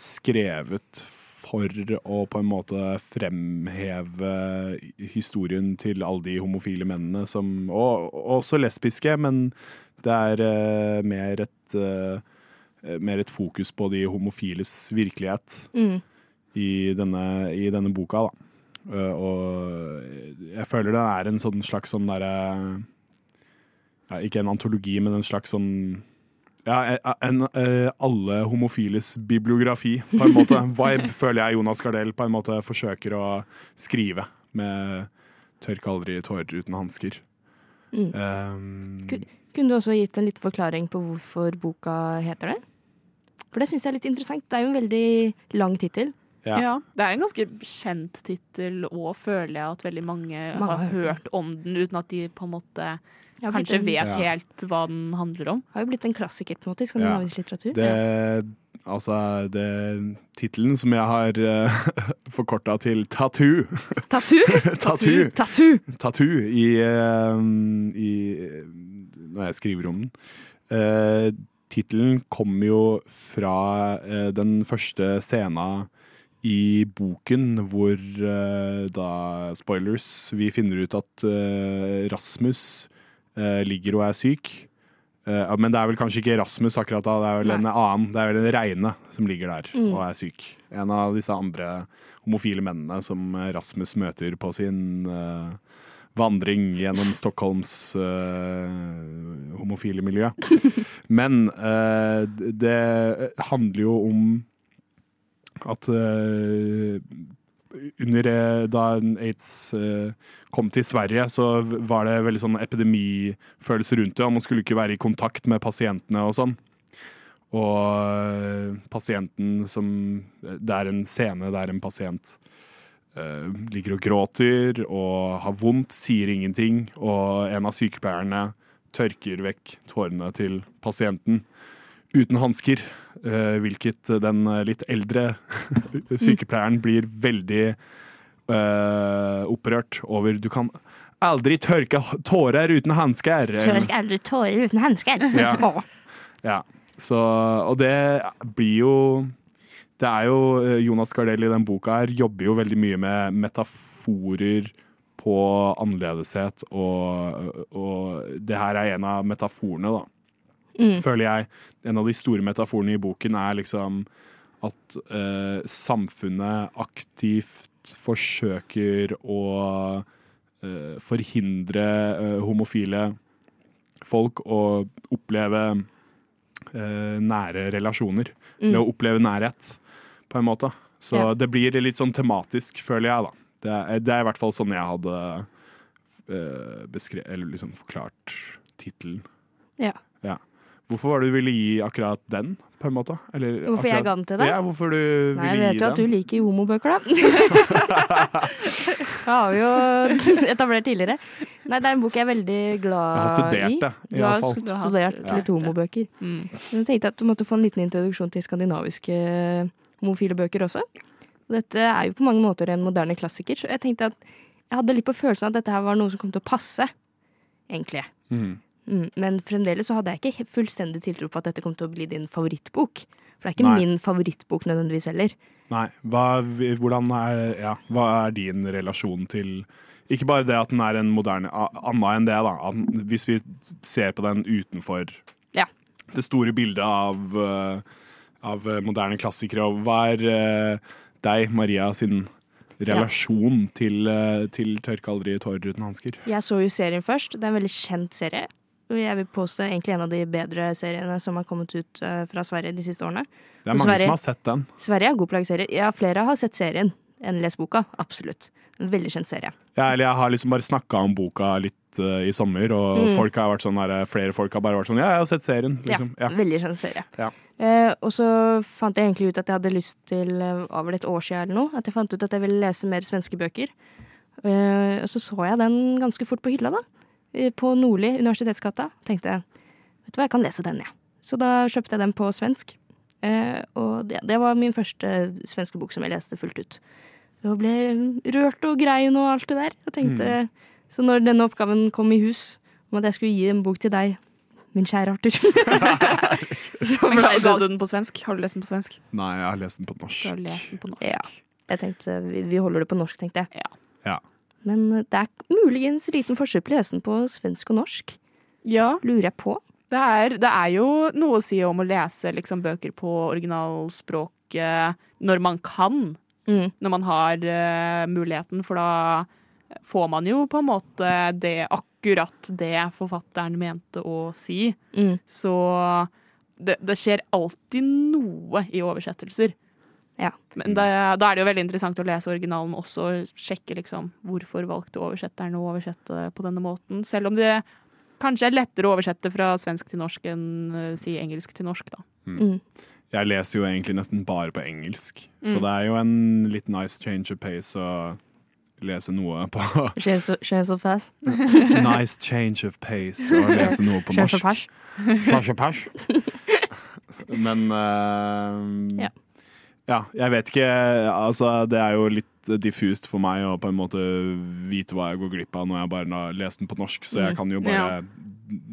skrevet for å på en måte fremheve historien til alle de homofile mennene som Og, og også lesbiske, men det er uh, mer et uh, mer et fokus på de homofiles virkelighet Mm. i denne, i denne boka, da. Uh, og jeg føler det er en sånn slags sånn derre ja, Ikke en antologi, men en slags sånn ja, en, en, alle homofiles bibliografi, på en måte. Vibe føler jeg Jonas Gardell på en måte forsøker å skrive med 'Tørk aldri tårer uten hansker'. Mm. Um, Kunne du også gitt en liten forklaring på hvorfor boka heter det? For det syns jeg er litt interessant. Det er jo en veldig lang tittel. Ja. Ja. Det er en ganske kjent tittel, og føler jeg at veldig mange, Mange har hørt om den, uten at de på en måte kanskje en, vet Ja. helt hva den handler om. Det har jo blitt en klassiker på en måte i skandinavisk litteratur. Det, altså, det tittelen som jeg har uh, forkorta til Tattoo. Tattoo! Tattoo. Tattoo! Tattoo i, uh, i Når jeg skriver om den. Uh, Tittelen kommer jo fra uh, den første scena i boken hvor eh, da Spoilers Vi finner ut at eh, Rasmus eh, ligger og er syk. Eh, men det er vel kanskje ikke Rasmus akkurat da, det er vel en annen. Det er vel en Reine som ligger der Mm. og er syk. En av disse andre homofile mennene som eh, Rasmus møter på sin eh, vandring gjennom Stockholms uh, homofile miljø. Men uh, det handler jo om at eh, under eh, Da aids eh, kom til Sverige, så var det veldig sånn epidemifølelse rundt det, og man skulle ikke være i kontakt med pasientene og sånn. Og eh, pasienten som Det er en scene der en pasient uh, ligger og gråter og har vondt, sier ingenting, og en av sykepleierne tørker vekk tårene til pasienten uten hansker. eh, hvilket den litt eldre sykepleieren blir veldig eh, opprørt over. Du kan aldri tørke tårer uten hansker. Tørk aldri tårer uten hansker. Ja. Ja. Så, og det blir jo Det er jo eh, Jonas Gardell i den boka her jobber jo veldig mye med metaforer på annerledeshet, og, og det her er en av metaforene, da. Mm. Føler jeg. En av de store metaforene i boken er liksom at eh, samfunnet aktivt forsøker å eh, forhindre eh, homofile folk å oppleve eh, nære relasjoner. Eller å oppleve nærhet, på en måte. Så Ja. det blir litt sånn tematisk, føler jeg, da. Det er, det er i hvert fall sånn jeg hadde eh, beskre- eller liksom forklart tittelen. Ja. Ja. Hvorfor var det du ville gi akkurat den, på en måte? Eller Hvorfor jeg ga den til deg? Ja, hvorfor du Nei, jeg vet jo at du liker homobøker, da. det har vi jo etablert tidligere. Nei, det er en bok jeg er veldig glad i. Jeg har studert det, i Du har alle fall. Du har studert litt homobøker. Mm. Men jeg tenkte at du måtte få en liten introduksjon til skandinaviske eh, homofile bøker også. Og dette er jo på mange måter en moderne klassiker, så jeg tenkte at jeg hadde litt på følelsen at dette her var noe som kom til å passe, egentlig. Mhm. Mm, men fremdeles så hadde jeg ikke fullstendig tiltro på at dette kom til å bli din favorittbok. For det er ikke Nei. min favorittbok nødvendigvis heller. Nei. Hva, hvordan er, ja, hva er din relasjon til Ikke bare det at den er en moderne Anna enn det, da. Hvis vi ser på den utenfor Ja. det store bildet av, eh, av eh, moderne klassikere. Og hva er eh, deg, Maria, sin relasjon til, uh, til 'Tørk aldri tårer uten hansker'? Jeg så jo serien først. Det er en veldig kjent serie. Jeg vil påstå egentlig en av de bedre seriene som har kommet ut eh, fra Sverige de siste årene. Det er mange Sverige. som har sett den. Sverige er god på å lage serier. Ja, flere har sett serien enn lest boka. Absolutt. En veldig kjent serie. Ja, eller jeg har liksom bare snakka om boka litt uh, i sommer, og Mm. folk har vært sånn der, flere folk har bare vært sånn Ja, jeg har sett serien. Liksom. Ja, Ja. veldig kjent serie. Ja. Eh, og så fant jeg egentlig ut at jeg hadde lyst til over et år siden eller noe, at jeg fant ut at jeg ville lese mer svenske bøker. Eh, og så så jeg den ganske fort på hylla, da. Eh, På Nordli, Universitetsgata. Og tenkte vet du hva, jeg kan lese den, jeg. Så da kjøpte jeg den på svensk. Eh, og det, det var min første svenske bok som jeg leste fullt ut. Og ble rørt og grein og alt det der. Og tenkte, Så når denne oppgaven kom i hus, om at jeg skulle gi en bok til deg, min kjære Arthur ble ga, du den på svensk? Har du lest den på svensk? Nei, jeg har lest den på Du har norsk. lest den på norsk. Ja. Jeg tenkte, vi, vi holder det på norsk, tenkte jeg. Ja. Ja. Men eh, det er muligens liten forskjell på lesen på svensk og norsk. Ja, Lurer jeg på. det er, det er jo noe å si om å lese liksom, bøker på originalspråket når man kan. Mm. Når man har uh, muligheten, for da får man jo på en måte det akkurat det forfatteren mente å si. Mm. Så det, det skjer alltid noe i oversettelser. Ja. Men da, da er det jo veldig interessant å lese originalen også, og sjekke liksom hvorfor valgte oversetteren å oversette på denne måten. Selv om det kanskje er lettere å oversette fra svensk til norsk enn eh, si engelsk til norsk, da. Mm. Jeg leser jo egentlig nesten bare på engelsk, så Mm. det er jo en litt nice change of pace å lese noe på Change of pace? Nice change of pace å lese noe på norsk. Change of pass. Men uh, Ja. Ja, jeg vet ikke Altså, det er jo litt diffust for meg å på en måte vite hva jeg går glipp av når jeg bare har lest den på norsk, så jeg Mm. kan jo bare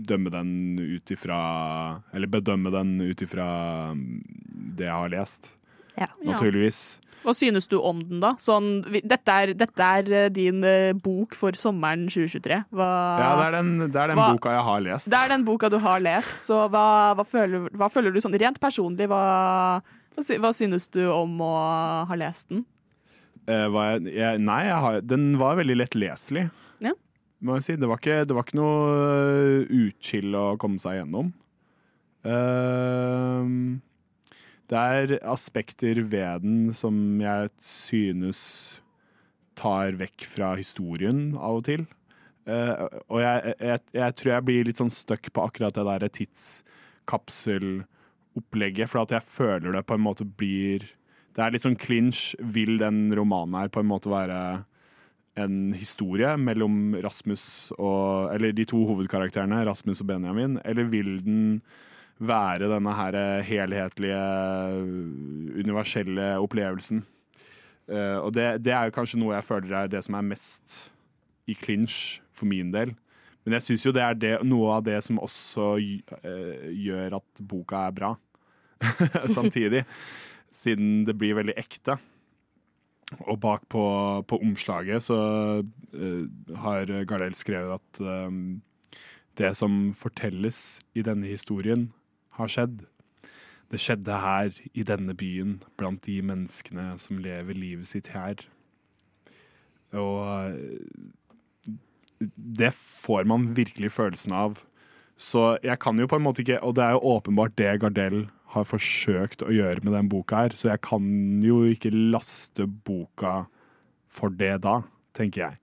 dømme den ut ifra Eller bedømme den ut ifra det jeg har lest, Ja. Ja. naturligvis. Hva synes du om den, da? Sånn, dette, er, dette er eh, din eh, bok for sommeren 2023. Hva, Ja, det er den, det er den Hva- boka jeg har lest. Det er den boka du har lest, så hva, hva, føler, hva føler du sånn rent personlig? Hva, hva, synes du om å ha lest den? Eh, jeg, jeg, nei, jeg har, den var veldig lettleselig. Ja. Må jeg si. Det var ikke, det var ikke noe øh, utskill å komme seg gjennom. Uh, det er aspekter ved den som jeg synes tar vekk fra historien av og til. Uh, og jeg, jeg, jeg tror jeg blir litt sånn stuck på akkurat det der tidskapselopplegget, for at jeg føler det på en måte blir det er litt sånn clinch. Vil den romanen her på en måte være en historie mellom Rasmus og Eller de to hovedkarakterene, Rasmus og Benjamin, eller vil den være denne her helhetlige, universelle opplevelsen? Uh, og det, det er jo kanskje noe jeg føler er det som er mest i clinch for min del. Men jeg syns jo det er det, noe av det som også eh, gjør at boka er bra. Samtidig siden det blir veldig ekte. Og bak på, på omslaget så uh, har Gardell skrevet at eh, det som fortelles i denne historien, har skjedd. Det skjedde her i denne byen, blant de menneskene som lever livet sitt her. Og eh, det får man virkelig følelsen av. Så jeg kan jo på en måte ikke Og det er jo åpenbart det Gardell har forsøkt å gjøre med den boka her, så jeg kan jo ikke laste boka for det da, tenker jeg.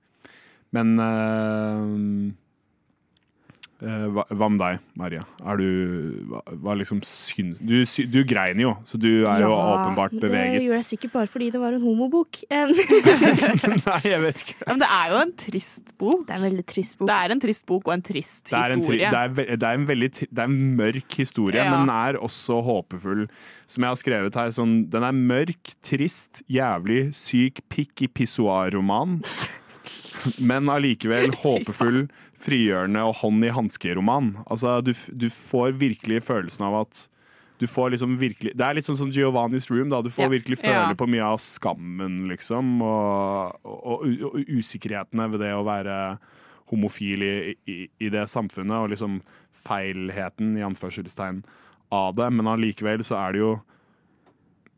Men eh, hva, hva med deg, Maria? Er du hva, hva liksom syn... du, sy- du grein jo, så du er jo åpenbart beveget. Det gjorde jeg sikkert bare fordi det var en homobok. Nei, jeg vet ikke. Ja, men det er jo en trist bok. Det er en veldig trist bok. Det er en trist bok og en trist Det er, en, tri- historie. det, er, det, er en veldig, tri- det er en mørk historie, Ja. men den er også håpefull. Som jeg har skrevet her, sånn, den er mørk, trist, jævlig, syk, pikk i pissoar-roman. Men allikevel håpefull, frigjørende og hånd i hanske-roman. Altså, du, du får virkelig følelsen av at du får liksom virkelig Det er litt sånn som Giovanni's Room. da Du får Ja. virkelig føle Ja. på mye av skammen, liksom. Og, og, og, og usikkerhetene ved det å være homofil i, i, i det samfunnet, og liksom feilheten, i anførselstegn, av det. Men allikevel så er det jo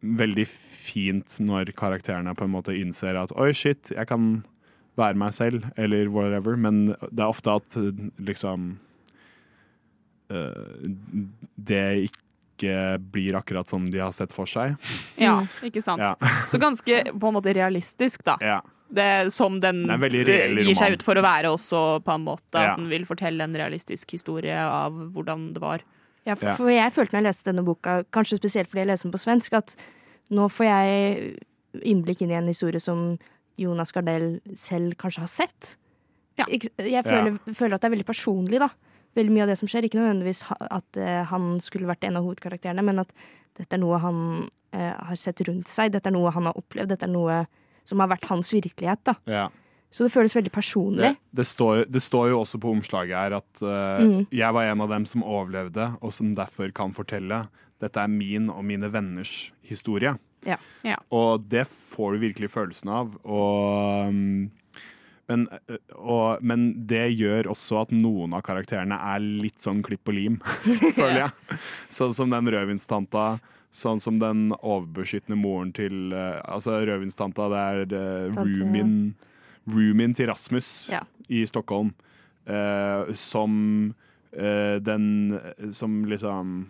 veldig fint når karakterene på en måte innser at oi, shit, jeg kan være meg selv, eller whatever. Men det er ofte at liksom uh, Det ikke blir akkurat som de har sett for seg. Ja, ikke sant. Ja. Så ganske på en måte realistisk, da. Ja. Det, som den gir seg ut for å være også, på en måte. Ja. At den vil fortelle en realistisk historie av hvordan det var. Ja, Ja. for jeg følte når jeg leste denne boka, kanskje spesielt fordi jeg leser den på svensk, at nå får jeg innblikk inn i en historie som Jonas Gardell selv kanskje har sett. Ja. Jeg føler, føler at det er veldig personlig, da. Veldig mye av det som skjer. Ikke nødvendigvis at eh, han skulle vært en av hovedkarakterene, men at dette er noe han eh, har sett rundt seg, dette er noe han har opplevd, dette er noe som har vært hans virkelighet. da. Ja. Så det føles veldig personlig. Det, det, står, det står jo også på omslaget her at uh, Mm. jeg var en av dem som overlevde, og som derfor kan fortelle. Dette er min og mine venners historie. Ja. Ja. Og det får du virkelig følelsen av. Og, um, men, og, men det gjør også at noen av karakterene er litt sånn klipp og lim, føler jeg. Sånn som den rødvinstanta. Sånn som den overbeskyttende moren til Altså rødvinstanta, det er uh, roomien, roomien til Rasmus Ja. i Stockholm. Uh, som uh, den Som liksom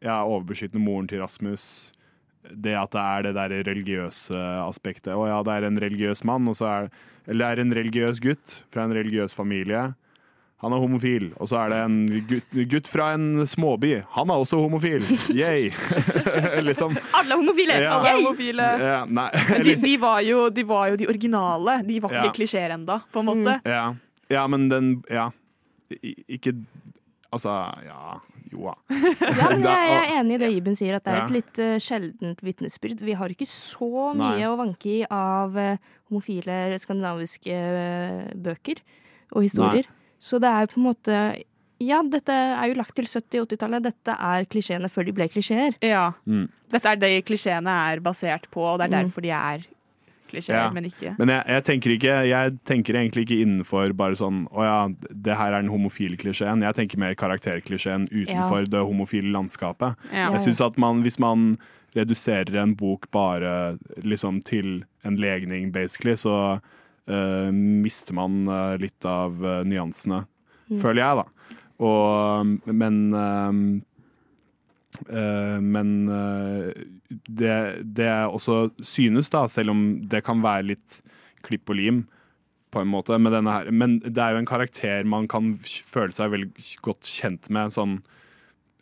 Ja, overbeskyttende moren til Rasmus. Det at det er det der religiøse aspektet. Å ja, det er en religiøs mann, og så er Eller det er en religiøs gutt fra en religiøs familie. Han er homofil. Og så er det en gutt, gutt fra en småby. Han er også homofil. Yay! liksom. Alle homofile! Ja. Alle er homofile. Ja, nei, Men de, de, var jo, de var jo de originale. De var ikke Ja. klisjeer ennå, på en måte. ja. ja, men den Ja. I, ikke Altså, ja Jo da. Ja, men jeg, jeg er enig i det Iben sier, at det er et litt uh, sjeldent vitnesbyrd. Vi har ikke så mye Nei. å vanke i av uh, homofile skandinaviske uh, bøker og historier. Så det er på en måte Ja, dette er jo lagt til 70- 80-tallet. Dette er klisjeene før de ble klisjeer. Ja. Mm. Dette er det klisjeene er basert på, og det er Mm. derfor de er klisjeer, Ja. men ikke Men jeg, jeg tenker ikke Jeg tenker egentlig ikke innenfor bare sånn Å ja, det her er den homofile klisjeen. Jeg tenker mer karakterklisjeen utenfor det homofile landskapet. Jeg synes at man, Hvis man reduserer en bok bare liksom til en legning, basically, så uh, mister man uh, litt av uh, nyansene. Føler jeg, da. Og, men Men eh, det, det jeg også synes, da, selv om det kan være litt klipp og lim, på en måte, med denne her, men det er jo en karakter man kan føle seg veldig godt kjent med. sånn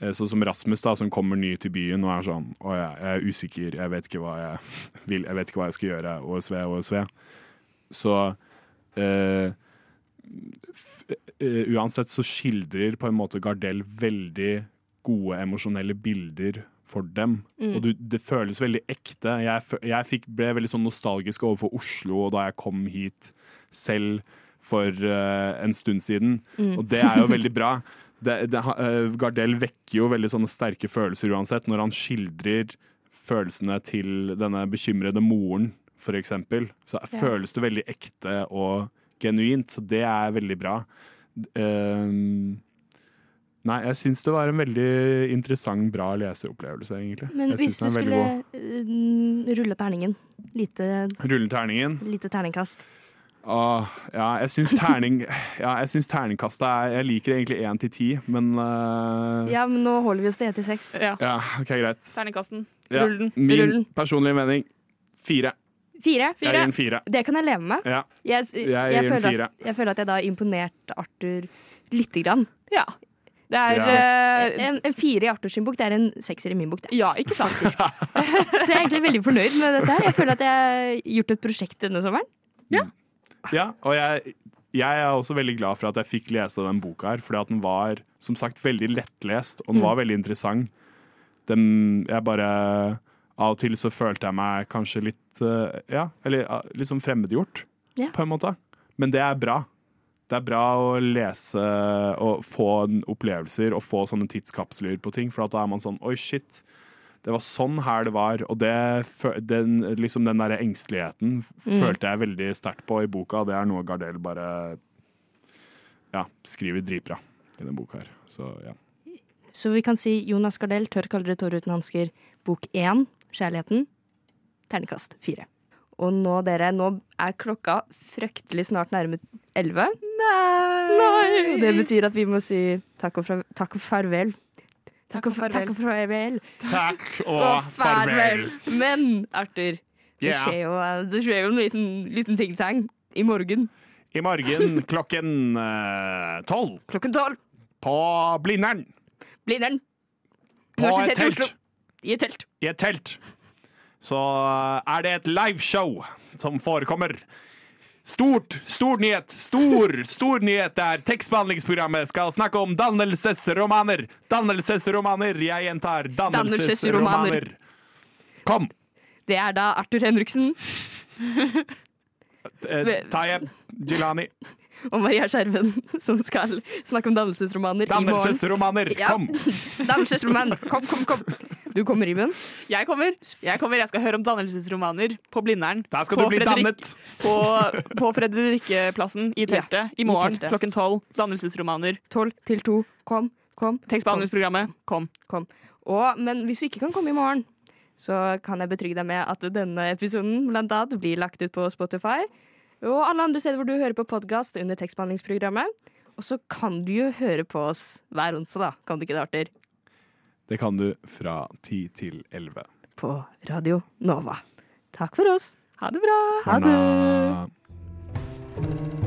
Eh, Sånn som Rasmus, da, som kommer ny til byen og er sånn Å, jeg, jeg er usikker, jeg vet ikke hva jeg vil, jeg vet ikke hva jeg skal gjøre. OSV, OSV. Så eh, f, eh, Uansett så skildrer på en måte Gardell veldig gode emosjonelle bilder for dem. Og du, det føles veldig ekte. Jeg, jeg fikk, ble veldig sånn nostalgisk overfor Oslo og da jeg kom hit selv for uh, en stund siden. Og det er jo veldig bra. Det, det, eh, Gardell vekker jo veldig sånne sterke følelser uansett, når han skildrer følelsene til denne bekymrede moren, eksempel. Så føles det veldig ekte og genuint, så det er veldig bra. Ehm, nei, jeg syns det var en veldig interessant, bra leseopplevelse, egentlig. Men jeg hvis du skulle eh, rulle terningen Lite. Rulle terningen. lite terningkast. Åh, ja, jeg syns terning Ja, jeg syns terningkastet er Jeg liker egentlig én til ti, men uh, Ja, men nå holder vi oss til 1 til 6. Ja. ja, OK, greit. Terningkasten. Ja, Rull den. Min Rullen. personlige mening fire. Fire. Jeg gir en fire. Det kan jeg leve med. Ja, Jeg, jeg en føler fire. at, jeg føler at jeg da imponerte Arthur lite grann. Ja. Det er Ja. eh, En, en fire i Arthurs bok, det er en sekser i min bok. Det. Ja, ikke sant? Så jeg er egentlig veldig fornøyd med dette. her Jeg føler at jeg har gjort et prosjekt denne sommeren. Ja, og jeg, jeg er også veldig glad for at jeg fikk lese den boka her, fordi at den var som sagt veldig lettlest, og den Mm. var veldig interessant. Den, jeg bare Av og til så følte jeg meg kanskje litt eh, Ja, eller liksom fremmedgjort, Ja. på en måte. Men det er bra. Det er bra å lese og få opplevelser og få sånne tidskapsler på ting, for at da er man sånn Oi, shit. Det var sånn her det var. Og det, den, liksom den der engsteligheten Mm. følte jeg veldig sterkt på i boka. Det er noe Gardell bare ja, skriver dritbra i den boka her. Så ja. Så vi kan si Jonas Gardell, 'Tørr kaldere tårer uten hansker', bok én, 'Kjærligheten', Ternekast fire. Og nå, dere, nå er klokka fryktelig snart nærme elleve. Nei! Nei. det betyr at vi må si takk og, fra, takk og farvel. Takk og farvel. Takk og farvel. Takk Og farvel. Men Arthur, det Yeah. skjer jo, det skjer jo en liten, liten ting-tang i morgen I morgen klokken eh, tolv klokken tolv. på Blindern. Blindern. På et telt. I et telt. I et telt. Så eh, er det et liveshow som forekommer Stort, stor nyhet, stor, stor nyhet der tekstbehandlingsprogrammet skal snakke om dannelsesromaner. Dannelsesromaner, jeg gjentar dannelsesromaner. Kom! Det er da Arthur Henriksen Eh, Tayeb Jilani. og Maria Skjerven som skal snakke om dannelsesromaner i morgen. Dannelsesromaner, Ja. kom! Dannelsesroman, kom, kom, kom. Du kommer, Iben. Jeg kommer. Jeg kommer, jeg skal høre om dannelsesromaner på Blindern. Der skal På du bli Fredrik- dannet. På, på Fredrikkeplassen i teltet Ja, i morgen teltet. klokken tolv. Dannelsesromaner. Tolv til to. Kom, kom. Tekstbehandlingsprogrammet. Kom. kom. Og, men hvis du ikke kan komme i morgen, så kan jeg betrygge deg med at denne episoden blant annet blir lagt ut på Spotify og alle andre steder hvor du hører på podkast under tekstbehandlingsprogrammet. Og så kan du jo høre på oss hver onsdag, da. Kan du ikke det, Arter? Det kan du fra 10 til 11. På Radio Nova. Takk for oss. Ha det bra. Ha det.